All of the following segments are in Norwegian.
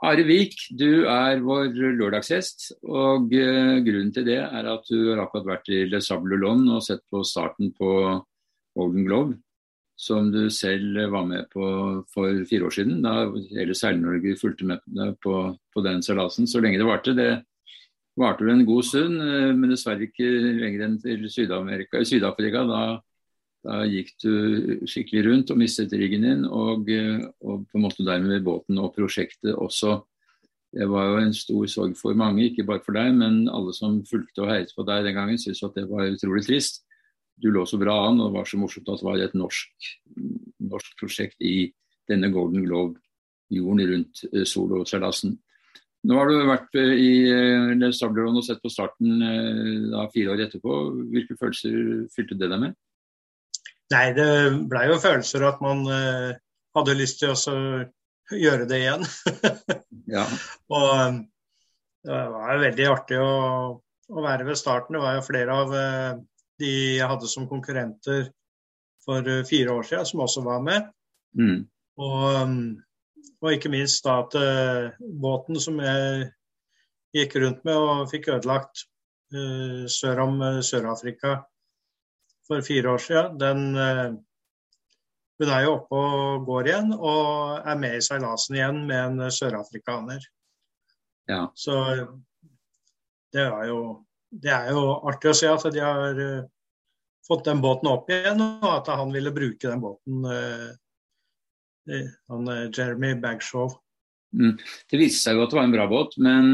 Are Vik, du er vår lørdagsgjest. og uh, Grunnen til det er at du har akkurat vært i Le Sable Lon og sett på starten på Golden Globe, som du selv var med på for fire år siden. Da hele Seil-Norge fulgte med på, på den seilasen så lenge det varte. Det varte vel en god stund, uh, men dessverre ikke lenger enn til Syd-Afrika. Da, da, gikk du skikkelig rundt og mistet ryggen din. og, uh, og på en måte dermed båten og prosjektet også. Det var jo en stor sorg for mange, ikke bare for deg, men alle som fulgte og heiet på deg den gangen, syntes at det var utrolig trist. Du lå så bra an, og det var så morsomt at det var et norsk, norsk prosjekt i denne Golden Globe-jorden rundt uh, soloseilasen. Nå har du vært i uh, Stableron og sett på starten da, fire år etterpå. Hvilke følelser fylte det deg med? Nei, det blei jo følelser at man uh, hadde lyst til å gjøre det igjen. ja. Og um, det var veldig artig å, å, være ved starten. Det var jo flere av uh, de jeg hadde som konkurrenter for uh, fire år siden, som også var med. Mm. Og, um, og, ikke minst da at uh, båten som jeg gikk rundt med og fikk ødelagt sør om Sør-Afrika for fire år siden, den hun er jo oppe og går igjen, og er med i seilasen igjen med en sørafrikaner. Ja. Så det er, jo, det er jo artig å se at de har uh, fått den båten opp igjen, og at han ville bruke den båten, han, Jeremy Bagshaw. Mm. Det viste seg jo at det var en bra båt, men,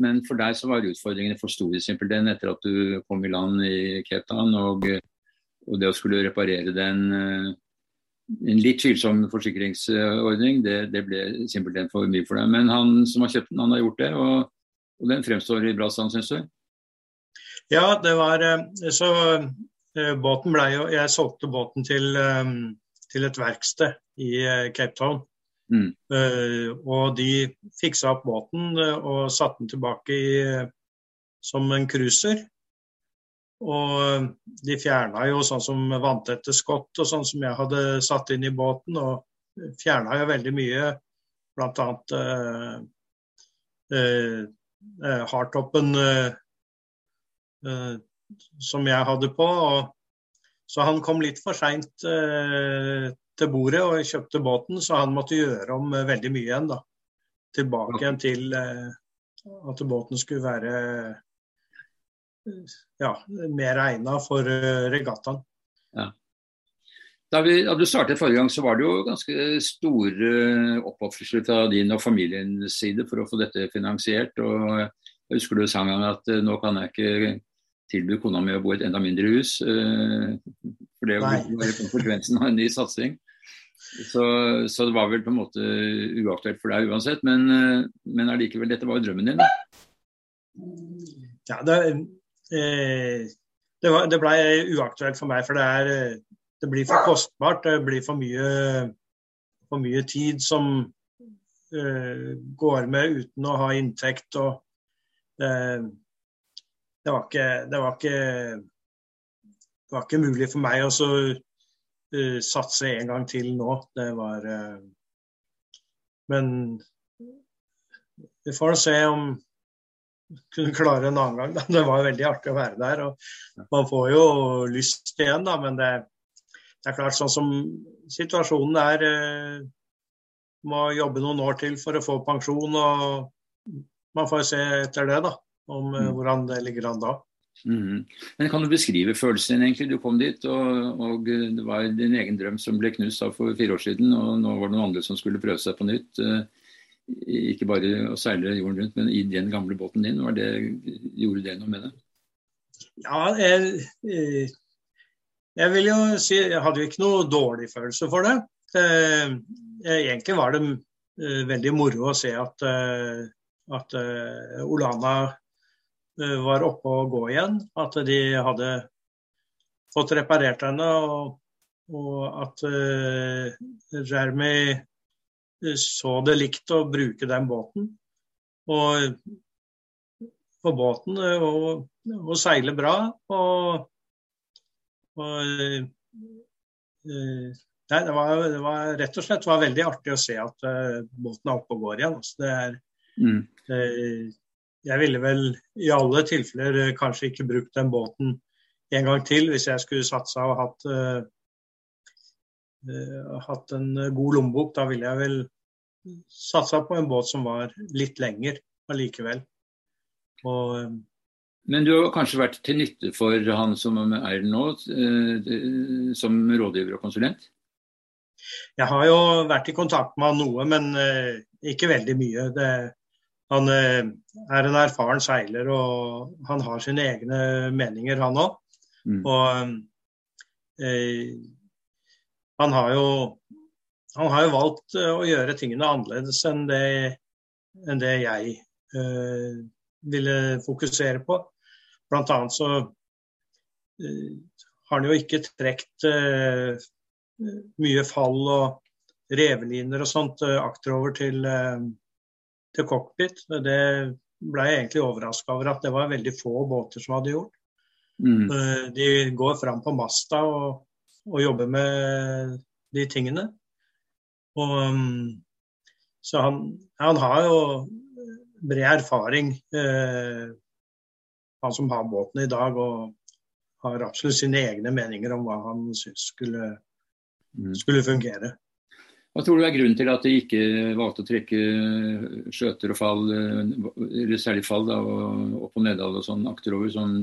men for deg så var utfordringene for store simpelthen etter at du kom i land i Cape Town, og, og det å skulle reparere den en litt tvilsom forsikringsordning, det, det, ble simpelthen for mye for dem. Men han som har kjøpt den, han har gjort det, og, og den fremstår i bra stand, syns du? Ja, det var eh, Så eh, båten blei jo Jeg solgte båten til, eh, til et verksted i Cape Town. Mm. Og de fiksa opp båten og satte den tilbake i, som en cruiser. Og de fjerna jo sånn som vanntette skott og sånn som jeg hadde satt inn i båten. Og fjerna jo veldig mye, bl.a. Eh, eh, eh, hardtoppen eh, eh, som jeg hadde på. Og, så han kom litt for seint eh, til bordet og kjøpte båten, så han måtte gjøre om veldig mye igjen. da. Tilbake igjen til at båten skulle være ja, mer egna for eh, regattaen. Ja. Da, vi, da, du startet forrige gang, så var det jo ganske store oppofrelser fra din og familiens side for å få dette finansiert. og Jeg husker du sa en gang at eh, nå kan jeg ikke tilby kona mi å bo i et enda mindre hus. Eh, for det var konsekvensen av en ny satsing. Så, så, det var vel på en måte uaktuelt for deg uansett. Men, men allikevel, dette var jo drømmen din, da? Ja, det, Eh, det, var, det ble uaktuelt for meg, for det, er, eh, det blir for kostbart. Det blir for mye, for mye tid som uh, går med uten å ha inntekt. og uh, det, var ikke, det, var ikke, det var ikke mulig for meg å uh, satse en gang til nå. Det var Men vi får se om kunne klare en annen gang. Da. Det var veldig artig å være der. og Man får jo lyst igjen, da, men det, det er klart sånn som situasjonen er eh, Må jobbe noen år til for å få pensjon. og Man får se etter det, da, om eh, mm. hvordan det ligger an da. Mm. Men Kan du beskrive følelsen din egentlig? Du kom dit, og, og, det var din egen drøm som ble knust da for fire år siden. og Nå var det noen andre som skulle prøve seg på nytt. Eh, ikke bare å seile jorden rundt, men i den gamle båten din. Var det, gjorde det noe med det? Ja, jeg, eh, jeg vil jo si Jeg hadde jo ikke noe dårlig følelse for det. Eh, egentlig var det eh, veldig moro å se at, at Olana var oppe og gå igjen. At de hadde fått reparert henne, og, og at Jeremy så det likt å bruke den båten. Og på båten og, og seile bra. Og, og uh, Nei, det var, det var, rett og slett var veldig artig å se at båten er oppe og går igjen. Altså, det er, mm. uh, jeg ville vel i alle tilfeller kanskje ikke brukt den båten en gang til hvis jeg skulle satsa og hatt, hatt en god lommebok. Da ville jeg vel satsa på en båt som var litt lenger allikevel. Og, men du har kanskje vært til nytte for han som er nå, som rådgiver og konsulent? Jeg har jo vært i kontakt med han noe, men ikke veldig mye. Det, han er en erfaren seiler, og han har sine egne meninger, han òg. Mm. Og han har jo han har jo valgt å gjøre tingene annerledes enn det, enn det jeg ville fokusere på. Blant annet så har han jo ikke trukket mye fall og reveliner og sånt eh, akterover til, eh, til cockpit. Det ble jeg egentlig overraska over at det var veldig få båter som hadde gjort. Mm. Eh, de går fram på masta og, og, jobbe med de tingene. Og, mm, så han, han, har jo bred erfaring, eh, han som har båten i dag, og har absolutt sine egne meninger om hva han syns skulle Mm. skulle fungere. Hva tror du er grunnen til at de ikke valgte å trekke skjøter og fall, eller særlig fall, da, og opp- og nedad og sånn akterover, sånn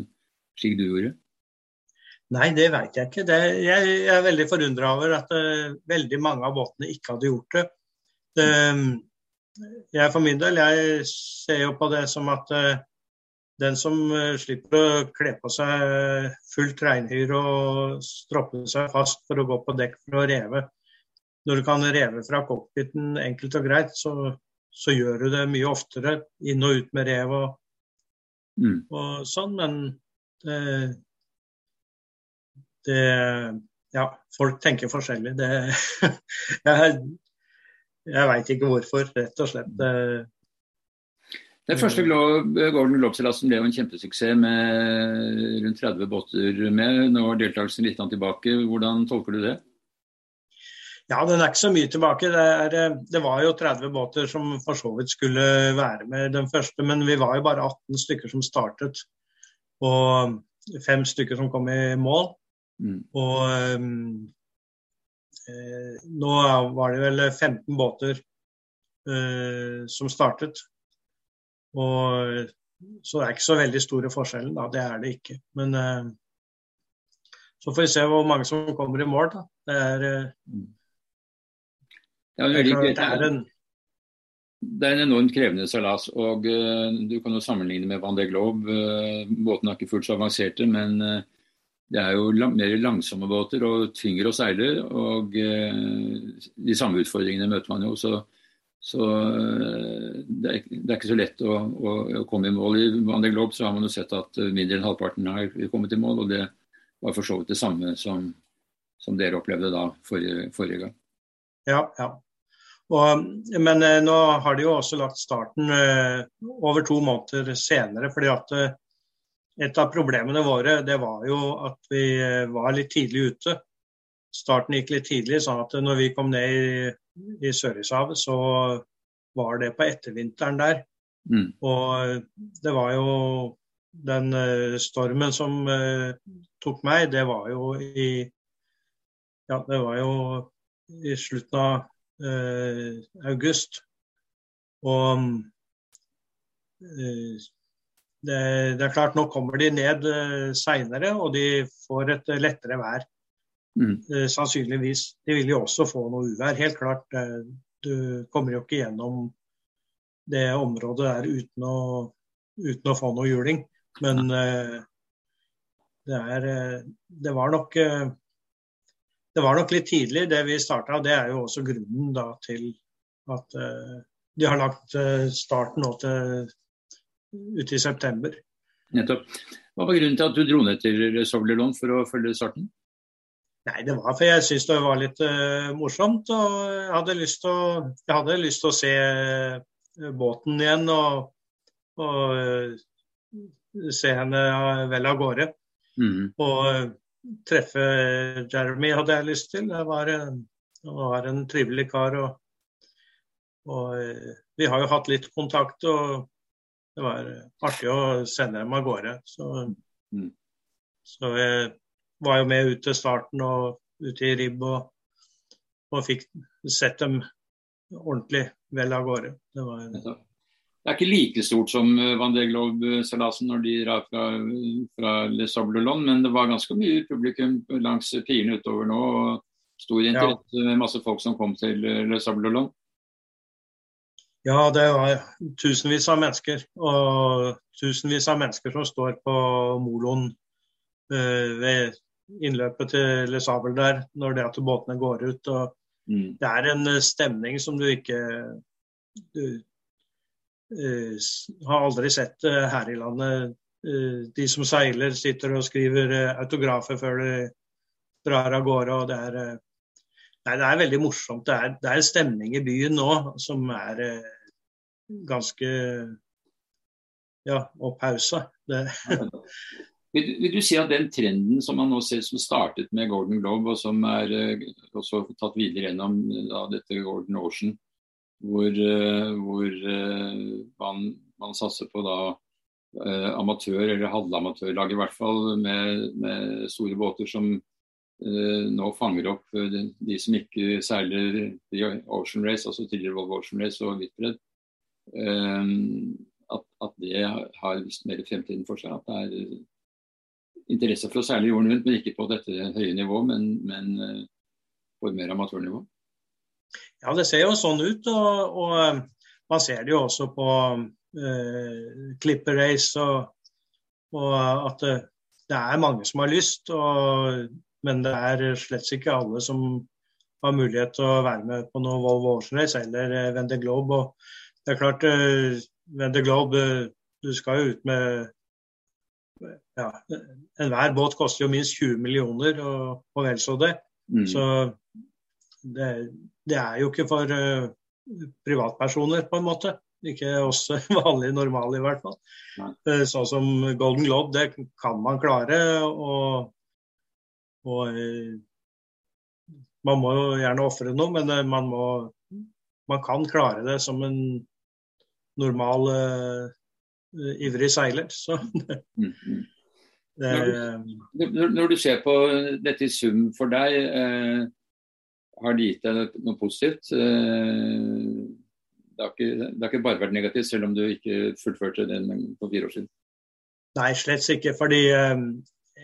slik du gjorde? Nei, det vet jeg ikke. Det, jeg, jeg, er veldig forundra over at uh, veldig mange av båtene ikke hadde gjort det. det jeg for min del jeg ser jo på det som at uh, den som uh, slipper å kle på seg fullt regnhyre og stroppe seg fast for å gå på dekk for å reve Når du kan reve fra cockpiten enkelt og greit, så, så gjør du det mye oftere inn og ut med rev og, mm. og sånn. Men det, det, Ja, folk tenker forskjellig. Det, jeg jeg veit ikke hvorfor, rett og slett. Det, den første Gordon Globe-seilasen ble jo en kjempesuksess med rundt 30 båter med. Nå er deltakelsen litt tilbake. Hvordan tolker du det? Ja, den er ikke så mye tilbake. Det, er, eh, det, var jo 30 båter som for så vidt skulle være med den første, men vi var jo bare 18 stykker som startet. Og fem stykker som kom i mål. Mm. Og um, eh, nå var det vel 15 båter eh, som startet. Og, så det er ikke så veldig store forskjellen, da. Det er det ikke. Men eh, så får vi se hvor mange som kommer i mål, da. Det er, uh, ja, det, er, det, er en, det er en enormt krevende seilas. og uh, Du kan jo sammenligne med Van de Globe. båtene er ikke fullt så avanserte, men det er jo mer langsomme båter og tyngre å seile. og De samme utfordringene møter man jo. så så eh, det er, det er, ikke så lett å, å, å komme i mål. I Van Globe så har man jo sett at eh, mindre enn halvparten har kommet i mål. og Det var for så vidt det samme som, som dere opplevde da forrige, forrige gang. Ja, ja. Og, men eh, nå har de jo også lagt starten eh, over to måneder senere. fordi at eh, et av problemene våre det var jo at vi eh, var litt tidlig ute. Starten gikk litt tidlig, sånn at når vi kom ned i i Sørishavet, så var det på ettervinteren der. Mm. Og det var jo den uh, stormen som tok meg, det var jo i Ja, det var jo i slutten av uh, august. Og det, det, er klart, nå kommer de ned uh, seinere, og de får et lettere vær. Mm. Eh, sannsynligvis. De vil jo også få noe uvær. Helt klart. Eh, du kommer jo ikke gjennom det området der uten å, uten å få noe juling. Men eh, det, er, det, var nok det var nok litt tidlig det vi starta. Det er jo også grunnen da, til at de har lagt starten nå til ute i september. Nettopp. Hva var grunnen til at du dro ned til Sovlerlon for å følge starten? Nei, det var for jeg syntes det var litt uh, morsomt. Og jeg hadde lyst til å, jeg hadde lyst til å se uh, båten igjen og, og uh, se henne vel av gårde. Mm. Og treffe Jeremy hadde jeg lyst til. Det var var en trivelig kar. Og, og vi har jo hatt litt kontakt, og det var artig å sende dem av gårde. Så, mm. så jeg var jo med ut til starten og ute i ribb og, og fikk sett dem ordentlig vel av gårde. Det var det er ikke like stort som eh, Van de Globe-seilasen når de drar fra, fra Le Sablelon, men det var ganske mye publikum langs pirene utover nå. og Stor interesse med masse folk som kom til eh, Le Sablelon. Ja, det var tusenvis av mennesker. Og tusenvis av mennesker som står på moloen uh, ved innløpet til Les Sable der, når det at båtene går ut. og mm. Det er en stemning som du ikke du, Uh, har aldri sett uh, her i landet. Uh, de som seiler, sitter og skriver autografer før de drar av gårde. og det er, nei, det er veldig morsomt. Det er, det er, stemning i byen nå som er ganske ja, opphausa. Vil, vil, du si at den trenden som man nå ser som startet med Gordon Globe, og som er også tatt videre gjennom da, dette Gordon Ocean, hvor, eh, hvor eh, man, man, satser på da eh, amatør- eller halvamatørlag, i hvert fall, med, med store båter som nå fanger opp de, de, som ikke seiler Ocean Race, altså tidligere Volvo Ocean Race og Whitbread. At, at, det har visst mer fremtiden for seg. At det er interesse for å seile jorden rundt, men ikke på dette høye nivået, men, men på et mer amatørnivå. Ja, det ser jo sånn ut. Og, og eh, man ser det jo også på uh, Clipper Race, og, og, at det, det, er mange som har lyst. Og, men det er slett ikke alle som har mulighet til å være med på noe Volvo Ocean Race eller eh, Vendée Globe. Og det er klart, eh, Vendée Globe, eh, du skal jo ut med ja, Enhver båt koster jo minst 20 millioner, og, og vel så det. Mm. Så det, det er jo ikke for uh, privatpersoner, på en måte. Ikke oss vanlige normale, i hvert fall. Uh, sånn som Golden Globe, det kan man klare. Og, og uh, man må jo gjerne ofre noe, men man, må, man kan klare det som en normal ivrig seiler. Så mm, mm. Det, når, du, når, du, ser på dette i sum for deg, eh, har det gitt deg noe positivt. Eh, det har, ikke, det har, ikke, bare vært negativt, selv om du ikke fullførte den på fire år siden. Nei, slett ikke. Fordi eh,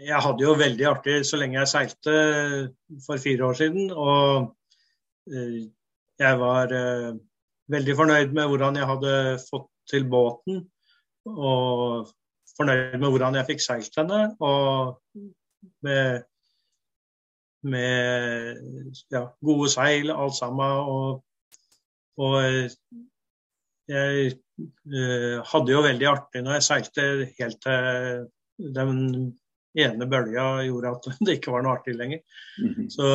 jeg hadde jo veldig artig så lenge jeg seilte for fire år siden. Og eh, jeg var veldig fornøyd med hvordan jeg hadde fått til båten. Og fornøyd med hvordan jeg fikk seilt henne. Og med med ja, gode seil, alt sammen. Og, og jeg hadde jo veldig artig når jeg seilte helt til den ene bølga gjorde at det ikke var noe artig lenger. Mm -hmm. Så,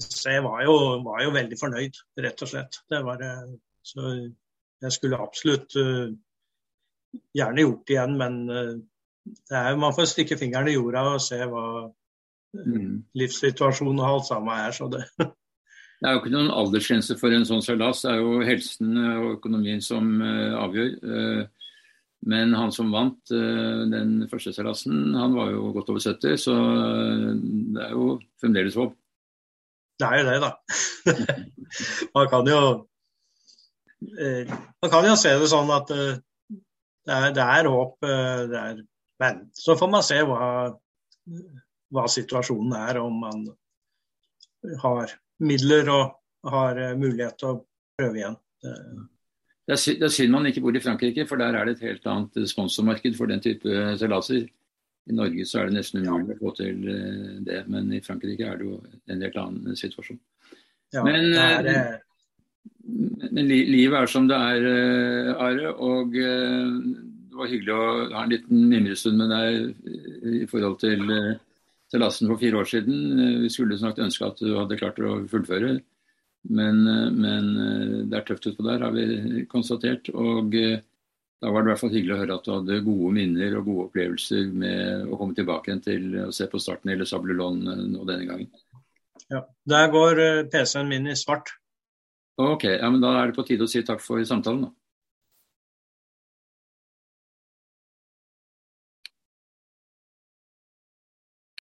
så, jeg var jo, var jo, veldig fornøyd, rett og slett. Det var, så jeg skulle absolutt uh, gjerne gjort det igjen, men uh, er, man får stikke fingeren i jorda og se hva mm. livssituasjonen og alt sammen er. Så det. det er jo ikke noen aldersgrense for en sånn seilas, det er jo helsen og økonomien som uh, avgjør. Uh, men han som vant uh, den første seilasen, han var jo godt over 70, så det er jo fremdeles håp. Det er jo det, da. man kan jo man kan jo se det sånn at det er, det er håp. Det er men så får man se hva, hva situasjonen er, om man har midler og har eh, mulighet til å prøve igjen. Det er, synd, det er man ikke bor i Frankrike, for der er det et helt annet sponsormarked for den type seilaser. I Norge så er det nesten umulig å få til eh, det, men i Frankrike er det jo en helt annen situasjon. Ja, men, er, eh, men livet er som det er, Are. Og det var hyggelig å ha en liten mimrestund med deg i forhold til seilasen for fire år siden. Vi skulle snart ønske at du hadde klart å fullføre, men, men det er tøft utpå der, har vi konstatert. Og da var det i hvert fall hyggelig å høre at du hadde gode minner og gode opplevelser med å komme tilbake igjen til å se på starten i Sablulon nå denne gangen. Ja, Der går PC-en min i svart. Ok, ja, men Da er det på tide å si takk for samtalen. da.